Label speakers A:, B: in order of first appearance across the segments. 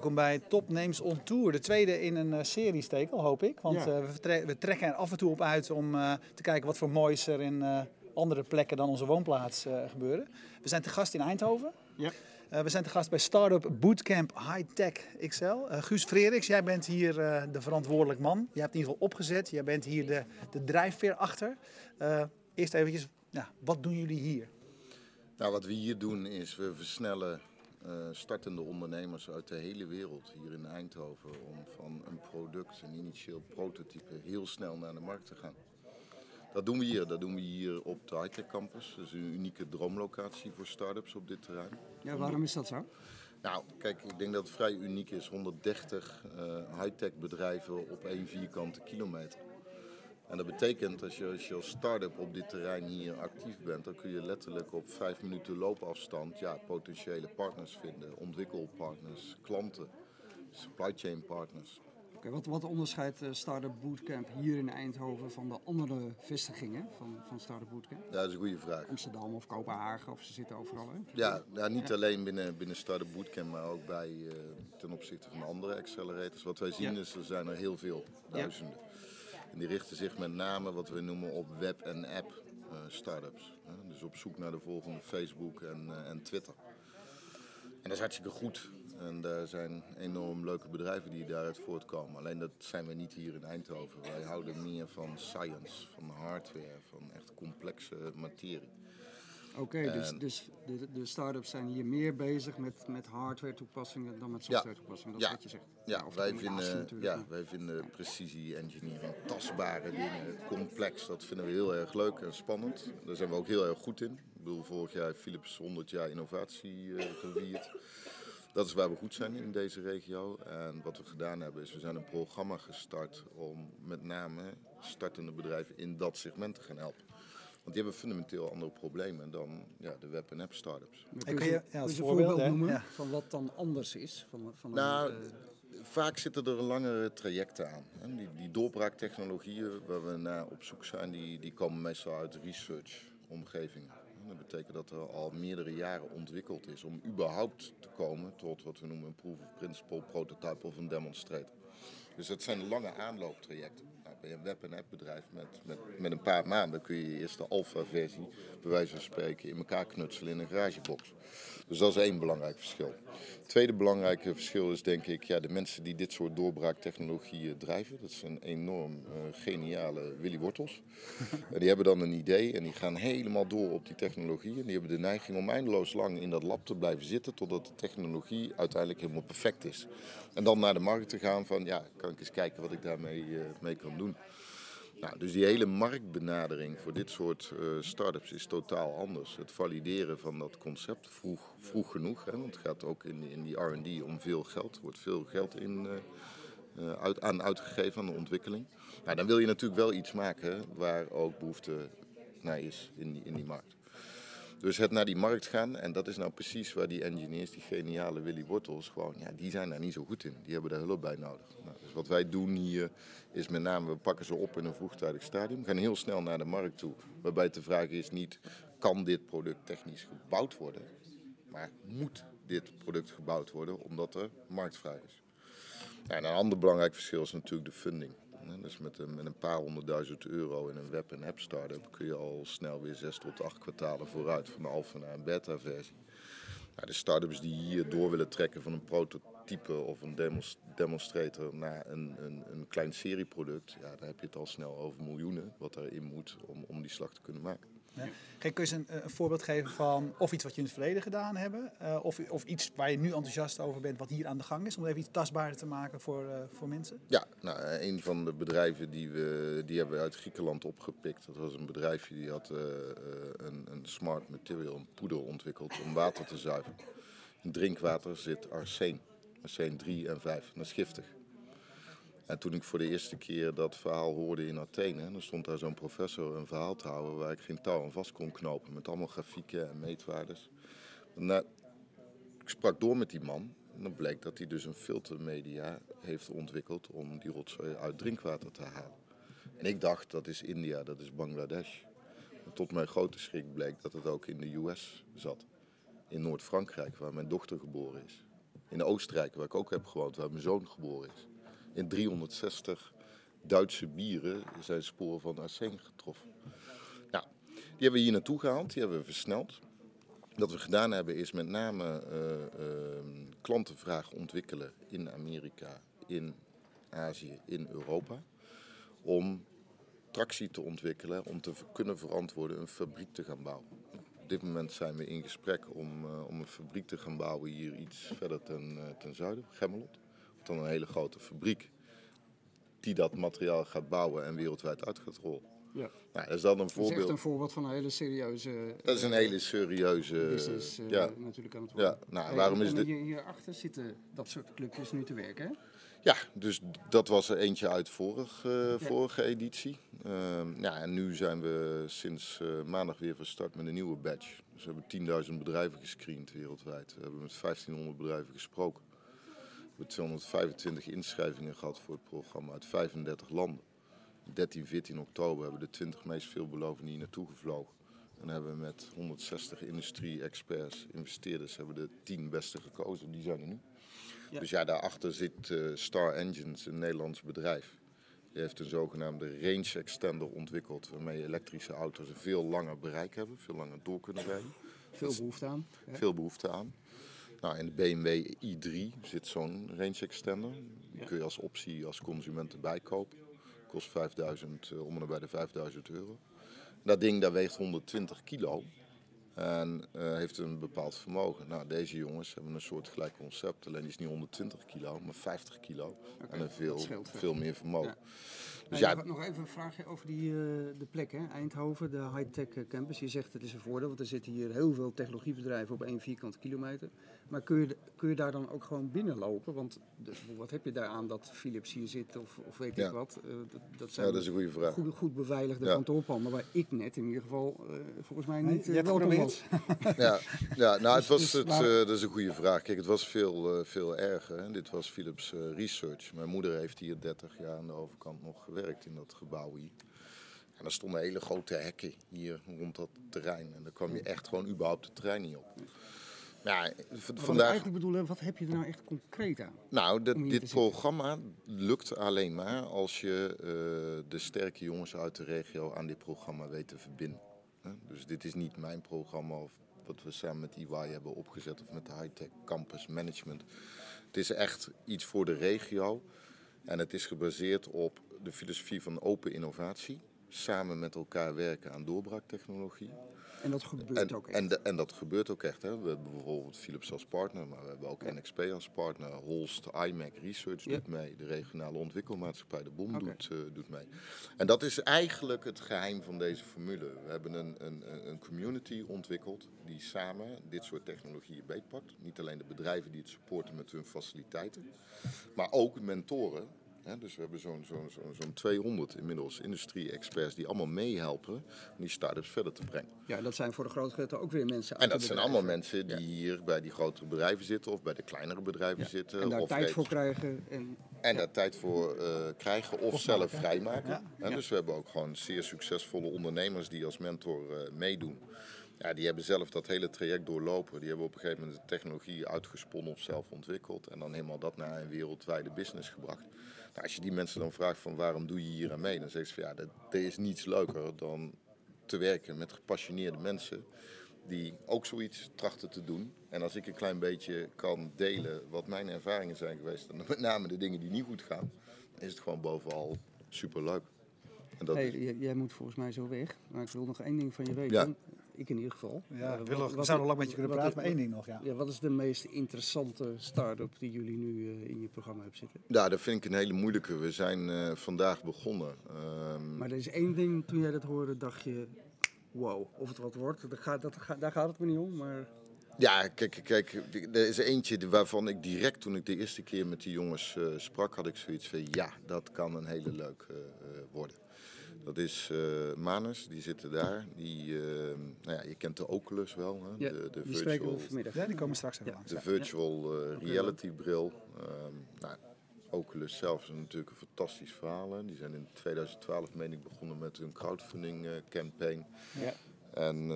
A: Welkom bij Top Names on Tour. De tweede in een uh, serie stekel, hoop ik. Want
B: Ja.
A: uh, we, we trekken er af en toe op uit om uh, te kijken wat voor moois er in uh, andere plekken dan onze woonplaats uh, gebeuren. We zijn te gast in Eindhoven.
B: Ja.
A: Uh, we zijn te gast bij Startup Bootcamp High Tech XL. Uh, Guus Freriks, jij bent hier uh, de verantwoordelijk man. Je hebt in ieder geval opgezet. Jij bent hier de, de drijfveer achter. Uh, eerst eventjes, ja, wat doen jullie hier?
C: Nou, wat we hier doen is we versnellen uh, startende ondernemers uit de hele wereld hier in Eindhoven om van een product, een initieel prototype, heel snel naar de markt te gaan. Dat doen we hier. Dat doen we hier op de Hightech Campus. Dat is een unieke droomlocatie voor start-ups op dit terrein.
B: Ja, waarom is dat zo?
C: Nou, kijk, ik denk dat het vrij uniek is. 130 uh, high-tech bedrijven op één vierkante kilometer. En dat betekent als je, als je als start-up op dit terrein hier actief bent, dan kun je letterlijk op vijf minuten loopafstand ja, potentiële partners vinden, ontwikkelpartners, klanten, supply chain partners.
B: Okay, wat, wat onderscheidt uh, Startup Bootcamp hier in Eindhoven van de andere vestigingen van, van Startup Bootcamp?
C: Ja, dat is een goede vraag.
B: Amsterdam of Kopenhagen of ze zitten overal. Hè?
C: Ja, ja, niet ja. alleen binnen, binnen Startup Bootcamp, maar ook bij, uh, ten opzichte van andere accelerators. Wat wij zien ja. is, er zijn er heel veel, duizenden. Ja. En die richten zich met name wat we noemen op web- en app uh, startups. Uh, dus op zoek naar de volgende Facebook en, uh, en Twitter. En dat is hartstikke goed. En daar zijn enorm leuke bedrijven die daaruit voortkomen. Alleen dat zijn we niet hier in Eindhoven. Wij houden meer van science, van hardware, van echt complexe materie.
B: Oké, okay, dus, dus de, de start-ups zijn hier meer bezig met, met hardware toepassingen dan met software toepassingen. Dat
C: ja.
B: is wat je zegt.
C: Ja, ja wij, vinden, ja wij vinden precisie engineering, tastbare dingen, complex. Dat vinden we heel erg leuk en spannend. Daar zijn we ook heel erg goed in. Ik bedoel, vorig jaar Philips 100 jaar innovatie uh, gevierd. Dat is waar we goed zijn in deze regio. En wat we gedaan hebben is, we zijn een programma gestart om met name startende bedrijven in dat segment te gaan helpen. Want die hebben fundamenteel andere problemen dan ja, de web- en app-startups.
B: Kun je, je, ja, een voorbeeld, voorbeeld noemen ja. van wat dan anders is? Van, van
C: nou,
B: een, uh...
C: vaak zitten er langere trajecten aan. Hè. Die, die doorbraaktechnologieën waar we naar op zoek zijn, die, die komen meestal uit research-omgevingen. Dat betekent dat er al meerdere jaren ontwikkeld is om überhaupt te komen tot wat we noemen een proof of principle, prototype of een demonstrator. Dus dat zijn lange aanlooptrajecten. Bij een web- en appbedrijf met, met, met een paar maanden kun je je eerste alpha-versie, bij wijze van spreken, in elkaar knutselen in een garagebox. Dus dat is één belangrijk verschil. Het tweede belangrijke verschil is denk ik, ja, de mensen die dit soort doorbraaktechnologieën drijven. Dat zijn enorm uh, geniale Willy Wortels. en die hebben dan een idee en die gaan helemaal door op die technologie. En die hebben de neiging om eindeloos lang in dat lab te blijven zitten totdat de technologie uiteindelijk helemaal perfect is. En dan naar de markt te gaan van, ja, kan ik eens kijken wat ik daarmee uh, mee kan doen. Nou, dus die hele marktbenadering voor dit soort uh, start-ups is totaal anders. Het valideren van dat concept vroeg, vroeg genoeg, hè, want het gaat ook in, in die R&D om veel geld. Er wordt veel geld in, uh, uh, uit, aan uitgegeven aan de ontwikkeling. Nou, dan wil je natuurlijk wel iets maken waar ook behoefte naar is in in die markt. Dus het naar die markt gaan, en dat is nou precies waar die engineers, die geniale Willy Wortels, gewoon, ja, die zijn daar niet zo goed in. Die hebben daar hulp bij nodig. Nou, dus wat wij doen hier is met name, we pakken ze op in een vroegtijdig stadium, gaan heel snel naar de markt toe. Waarbij de vraag is niet, kan dit product technisch gebouwd worden? Maar moet dit product gebouwd worden omdat er marktvrij is? En een ander belangrijk verschil is natuurlijk de funding. Dus met een, met een paar honderdduizend euro in een web- en app-startup kun je al snel weer zes tot acht kwartalen vooruit van de alpha naar een beta-versie. Nou, de start-ups die hier door willen trekken van een prototype of een demonstrator naar een, een, een klein serieproduct, ja, dan heb je het al snel over miljoenen wat erin moet om, om die slag te kunnen maken.
A: Kun je eens een, een, voorbeeld geven van of iets wat je in het verleden gedaan hebben, uh, of, of iets waar je nu enthousiast over bent wat hier aan de gang is, om even iets tastbaarder te maken voor, uh, voor mensen?
C: Ja, nou, een van de bedrijven die we die hebben we uit Griekenland opgepikt. Dat was een bedrijfje die had een, een smart material, een poeder ontwikkeld om water te zuiveren. In drinkwater zit arsen, arsen 3 en 5, dat is giftig. En toen ik voor de eerste keer dat verhaal hoorde in Athene, dan stond daar zo'n professor een verhaal te houden waar ik geen touw aan vast kon knopen. Met allemaal grafieken en meetwaardes. Ik sprak door met die man en dan bleek dat hij dus een filtermedia heeft ontwikkeld om die rotzooi uit drinkwater te halen. En ik dacht dat is India, dat is Bangladesh. Tot mijn grote schrik bleek dat het ook in de US zat. In Noord-Frankrijk, waar mijn dochter geboren is. in Oostenrijk, waar ik ook heb gewoond, waar mijn zoon geboren is. In 360 Duitse bieren zijn sporen van arsen getroffen. Nou, die hebben we hier naartoe gehaald, die hebben we versneld. Wat we gedaan hebben is met name uh, uh, klantenvraag ontwikkelen in Amerika, in Azië, in Europa. Om tractie te ontwikkelen, om te kunnen verantwoorden een fabriek te gaan bouwen. Op dit moment zijn we in gesprek om, uh, om een fabriek te gaan bouwen hier iets verder ten, ten zuiden, Gemmelot. Dan een hele grote fabriek die dat materiaal gaat bouwen en wereldwijd uit gaat rollen. Ja. Nou, dat is dan een voorbeeld. Dat
B: is echt een voorbeeld van een hele serieuze.
C: Dat is een hele serieuze.
B: Business, uh, ja. natuurlijk aan het worden.
C: Ja, nou, waarom is
B: dit? Hier, hierachter zitten dat soort clubjes nu te werken, hè?
C: Ja, dus dat was er eentje uit vorig, uh, vorige editie. Uh, ja, en nu zijn we sinds uh, maandag weer van start met een nieuwe badge. Dus we hebben 10.000 bedrijven gescreend wereldwijd. We hebben met 1500 bedrijven gesproken. We hebben 225 inschrijvingen gehad voor het programma uit 35 landen. 13, 14 oktober hebben de 20 meest veelbelovenden hier naartoe gevlogen. En hebben we met 160 industrie-experts, investeerders, hebben de 10 beste gekozen. Die zijn er nu. Ja. Dus ja, daarachter zit uh, Star Engines, een Nederlands bedrijf. Die heeft een zogenaamde range extender ontwikkeld, waarmee elektrische auto's een veel langer bereik hebben, veel langer door kunnen rijden.
B: Veel behoefte aan.
C: Hè? Veel behoefte aan. Nou, in de BMW i3 zit zo'n range extender. Die kun je als optie als consument erbij kopen. Kost 5000, uh, om en bij de 5000 euro. Dat ding daar weegt 120 kilo. En uh, heeft een bepaald vermogen. Nou, deze jongens hebben een soort gelijk concept. Alleen die is niet 120 kilo, maar 50 kilo. Okay, en een veel, veel meer vermogen.
B: Ja. Dus ja, nog even een vraagje over die, uh, de plek, hè? Eindhoven, de high-tech campus. Je zegt het is een voordeel, want er zitten hier heel veel technologiebedrijven op één vierkante kilometer. Maar kun je, kun je daar dan ook gewoon binnenlopen? Want de, wat heb je daar aan dat Philips hier zit of, of weet
C: ja.
B: ik wat? Uh, dat,
C: dat, zijn ja, dat is een goede vraag.
B: Goed, goed beveiligde ja. kantoorpanden, waar ik net in ieder geval uh, volgens mij niet
A: uh, welkom was.
C: ja, ja, nou het was het, dat is een goede vraag. Kijk, het was veel, veel erger. Hè. Dit was Philips Research. Mijn moeder heeft hier 30 jaar aan de overkant nog gewerkt in dat gebouw hier. En er stonden hele grote hekken hier rond dat terrein. En daar kwam je echt gewoon überhaupt het terrein niet op. Ja,
B: vandaag... Eigenlijk bedoel, wat heb je er nou echt concreet aan?
C: Nou, dit programma lukt alleen maar als je uh, de sterke jongens uit de regio aan dit programma weet te verbinden. Dus dit is niet mijn programma of wat we samen met EY hebben opgezet of met de Hightech Campus Management. Het is echt iets voor de regio en het is gebaseerd op de filosofie van open innovatie. Samen met elkaar werken aan doorbraaktechnologie.
B: En dat gebeurt ook echt.
C: En, de, en, dat gebeurt ook echt. Hè. We hebben bijvoorbeeld Philips als partner, maar we hebben ook ja. NXP als partner. Holst, iMac Research ja. doet mee. De regionale ontwikkelmaatschappij, de BOM, okay. doet, uh, doet mee. En dat is eigenlijk het geheim van deze formule. We hebben een, een, een community ontwikkeld die samen dit soort technologieën beetpakt. Niet alleen de bedrijven die het supporten met hun faciliteiten, maar ook mentoren ja, dus we hebben zo'n zo'n zo'n zo'n 200 inmiddels industrie-experts die allemaal meehelpen om die start-ups verder te brengen.
B: Ja, dat zijn voor de grote grote ook weer mensen
C: En dat zijn allemaal mensen die ja. hier bij die grotere bedrijven zitten of bij de kleinere bedrijven ja. zitten.
B: En daar
C: of
B: tijd voor krijgen. En,
C: en daar tijd voor uh, krijgen of, of zelf vrijmaken. En dus we hebben ook gewoon zeer succesvolle ondernemers die als mentor uh, meedoen. Ja, die hebben zelf dat hele traject doorlopen. Die hebben op een gegeven moment de technologie uitgesponnen of zelf ontwikkeld. En dan helemaal dat naar een wereldwijde business gebracht. Nou, als je die mensen dan vraagt van waarom doe je hier aan mee, dan zeggen ze van ja, er is niets leuker dan te werken met gepassioneerde mensen die ook zoiets trachten te doen. En als ik een klein beetje kan delen wat mijn ervaringen zijn geweest, en met name de dingen die niet goed gaan, dan is het gewoon bovenal superleuk.
B: En dat hey, is... Jij moet volgens mij zo weg, maar ik wil nog één ding van je weten. Ja. Ik in ieder geval.
A: Ja, uh, wat, we zouden lang met je kunnen praten, maar één ding nog. Ja.
B: ja, wat is de meest interessante start-up die jullie nu uh, in je programma hebben zitten?
C: Ja, dat vind ik een hele moeilijke. We zijn uh, vandaag begonnen. Um...
B: Maar er is één ding, toen jij dat hoorde, dacht je, wow, of het wat wordt. Dat gaat, dat, daar gaat het me niet om, maar...
C: Ja, kijk, kijk, er is eentje waarvan ik direct toen ik de eerste keer met die jongens sprak, had ik zoiets van, ja, dat kan een hele leuke worden. Dat is uh, Manus, die zitten daar. Die, uh, nou ja, je kent de Oculus wel. Hè?
B: Ja, de, de die virtual, vanmiddag.
A: Ja, die komen straks even ja. langs.
C: De virtual uh, reality bril. Um, nou, Oculus zelf is natuurlijk een fantastisch verhaal. Hè? Die zijn in 2012, meen ik, begonnen met hun crowdfunding campaign. Ja. En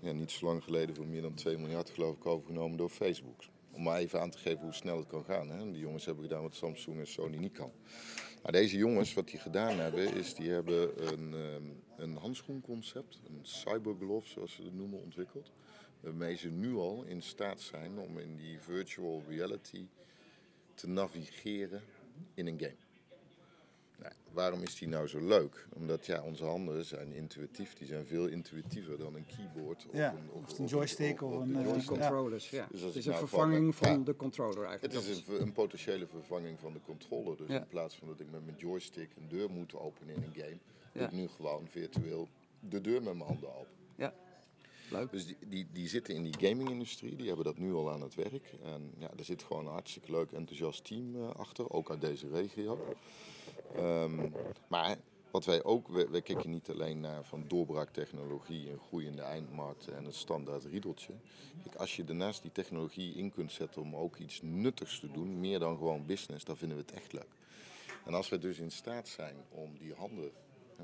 C: ja, niet zo lang geleden voor meer dan 2 miljard geloof ik overgenomen door Facebook. Om maar even aan te geven hoe snel het kan gaan. Hè. Die jongens hebben gedaan wat Samsung en Sony niet kan. Maar deze jongens, wat die gedaan hebben, is die hebben een, ehm, een handschoenconcept, een cyberglove zoals ze het noemen, ontwikkeld. Waarmee ze nu al in staat zijn om in die virtual reality te navigeren in een game. Nou, waarom is die nou zo leuk? Omdat ja, onze handen zijn intuïtief. Die zijn veel intuïtiever dan een keyboard. Of
A: Ja,
C: een,
A: of een joystick of een, eh,
C: joystick.
A: Ja.
B: controllers, ja.
C: Dus
B: het is een
C: nou
B: vervanging
C: van-
B: van
C: ja.
B: de controller
C: Het
B: eigenlijk.
C: is een, een potentiële vervanging van de controller. Dus
B: Ja.
C: in plaats van dat ik met mijn joystick een deur moet openen in een game, doe ik nu gewoon virtueel de deur met mijn handen open.
B: Ja, leuk.
C: Dus die, die, die zitten in die gaming-industrie, die hebben dat nu al aan het werk. En ja, er zit gewoon een hartstikke leuk, enthousiast team eh, achter, ook uit deze regio. Ehm, maar wat wij ook, wij, kijken niet alleen naar van doorbraaktechnologie, een groeiende eindmarkt en het standaard riedeltje. Als je daarnaast die technologie in kunt zetten om ook iets nuttigs te doen, meer dan gewoon business, dan vinden we het echt leuk. En als we dus in staat zijn om die handen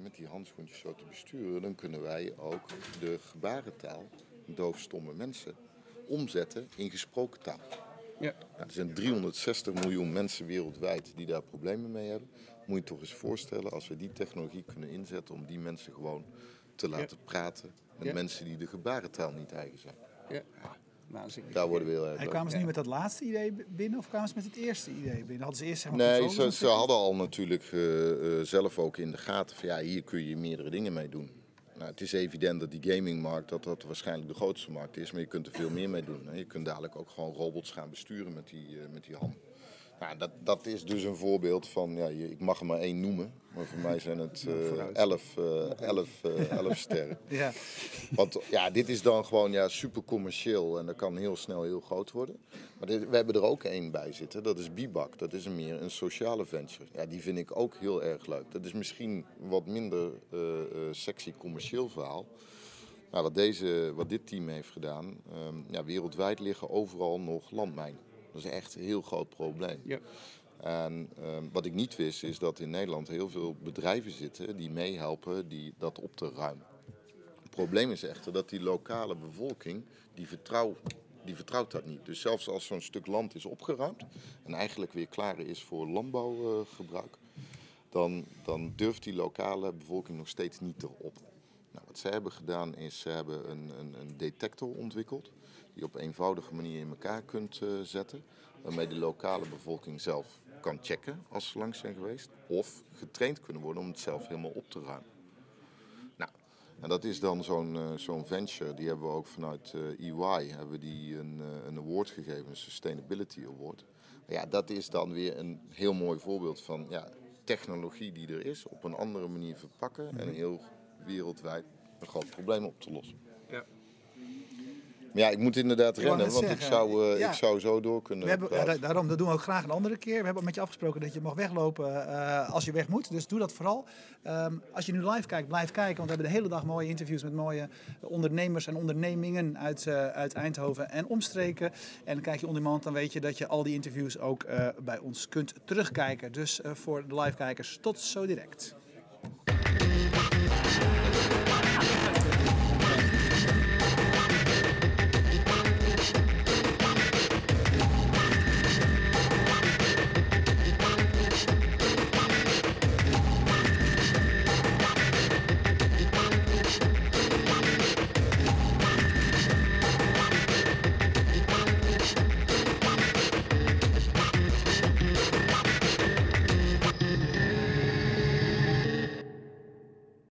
C: met die handschoentjes zo te besturen, dan kunnen wij ook de gebarentaal, doofstomme mensen, omzetten in gesproken taal.
B: Ja.
C: Nou, er zijn 360 miljoen mensen wereldwijd die daar problemen mee hebben. Moet je toch eens voorstellen als we die technologie kunnen inzetten om die mensen gewoon te laten praten met
B: Ja.
C: mensen die de gebarentaal niet eigen zijn.
B: ja. Waanzinnig.
C: Daar worden we heel erg
A: En kwamen ze niet met dat laatste idee binnen of kwamen ze met het eerste idee binnen? Hadden ze eerst
C: Nee, ze, hadden al natuurlijk eh, eh, zelf ook in de gaten van ja, hier kun je meerdere dingen mee doen. Nou, het is evident dat die gamingmarkt dat dat waarschijnlijk de grootste markt is, maar je kunt er veel meer mee doen. Hè. Je kunt dadelijk ook gewoon robots gaan besturen met die, eh, met die hand. Nou, dat, dat is dus een voorbeeld van, ja, ik mag er maar één noemen, maar voor mij zijn het
B: vooruit.
C: elf, eh, elf, eh, elf sterren.
A: Ja,
C: Want ja, dit is dan gewoon ja, super commercieel en dat kan heel snel heel groot worden. Maar dit- we hebben er ook één bij zitten, dat is Bibak. Dat is een meer een sociale venture. Ja, die vind ik ook heel erg leuk. Dat is misschien wat minder sexy commercieel verhaal. Maar wat, deze, wat dit team heeft gedaan, ehm, ja, wereldwijd liggen overal nog landmijnen. Dat is echt een heel groot probleem.
B: Ja.
C: En ehm, wat ik niet wist is dat in Nederland heel veel bedrijven zitten die meehelpen die dat op te ruimen. Het probleem is echter dat die lokale bevolking, die, vertrouw, die vertrouwt dat niet. Dus zelfs als zo'n stuk land is opgeruimd en eigenlijk weer klaar is voor landbouwgebruik, dan, dan durft die lokale bevolking nog steeds niet erop. Nou, wat zij hebben gedaan is, ze hebben een, een, een detector ontwikkeld die je op een eenvoudige manier in elkaar kunt eh, zetten, waarmee de lokale bevolking zelf kan checken als ze langs zijn geweest, of getraind kunnen worden om het zelf helemaal op te ruimen. Nou, en dat is dan zo'n eh, zo'n venture, die hebben we ook vanuit eh, EY hebben we die een, een award gegeven, een Sustainability Award. Ja, dat is dan weer een heel mooi voorbeeld van ja, technologie die er is, op een andere manier verpakken en heel wereldwijd een groot probleem op te lossen.
B: Ja.
C: Maar ja, ik moet inderdaad
A: Ik
C: rennen, want ik zou, eh,
A: ja.
C: ik zou zo door kunnen
A: we hebben, ja, daarom, dat doen we ook graag een andere keer. We hebben met je afgesproken dat je mag weglopen eh, als je weg moet. Dus doe dat vooral. Ehm, als je nu live kijkt, blijf kijken. Want we hebben de hele dag mooie interviews met mooie ondernemers en ondernemingen uit, eh, uit Eindhoven en omstreken. En kijk je on demand, dan weet je dat je al die interviews ook bij ons kunt terugkijken. Dus voor de live kijkers, tot zo direct.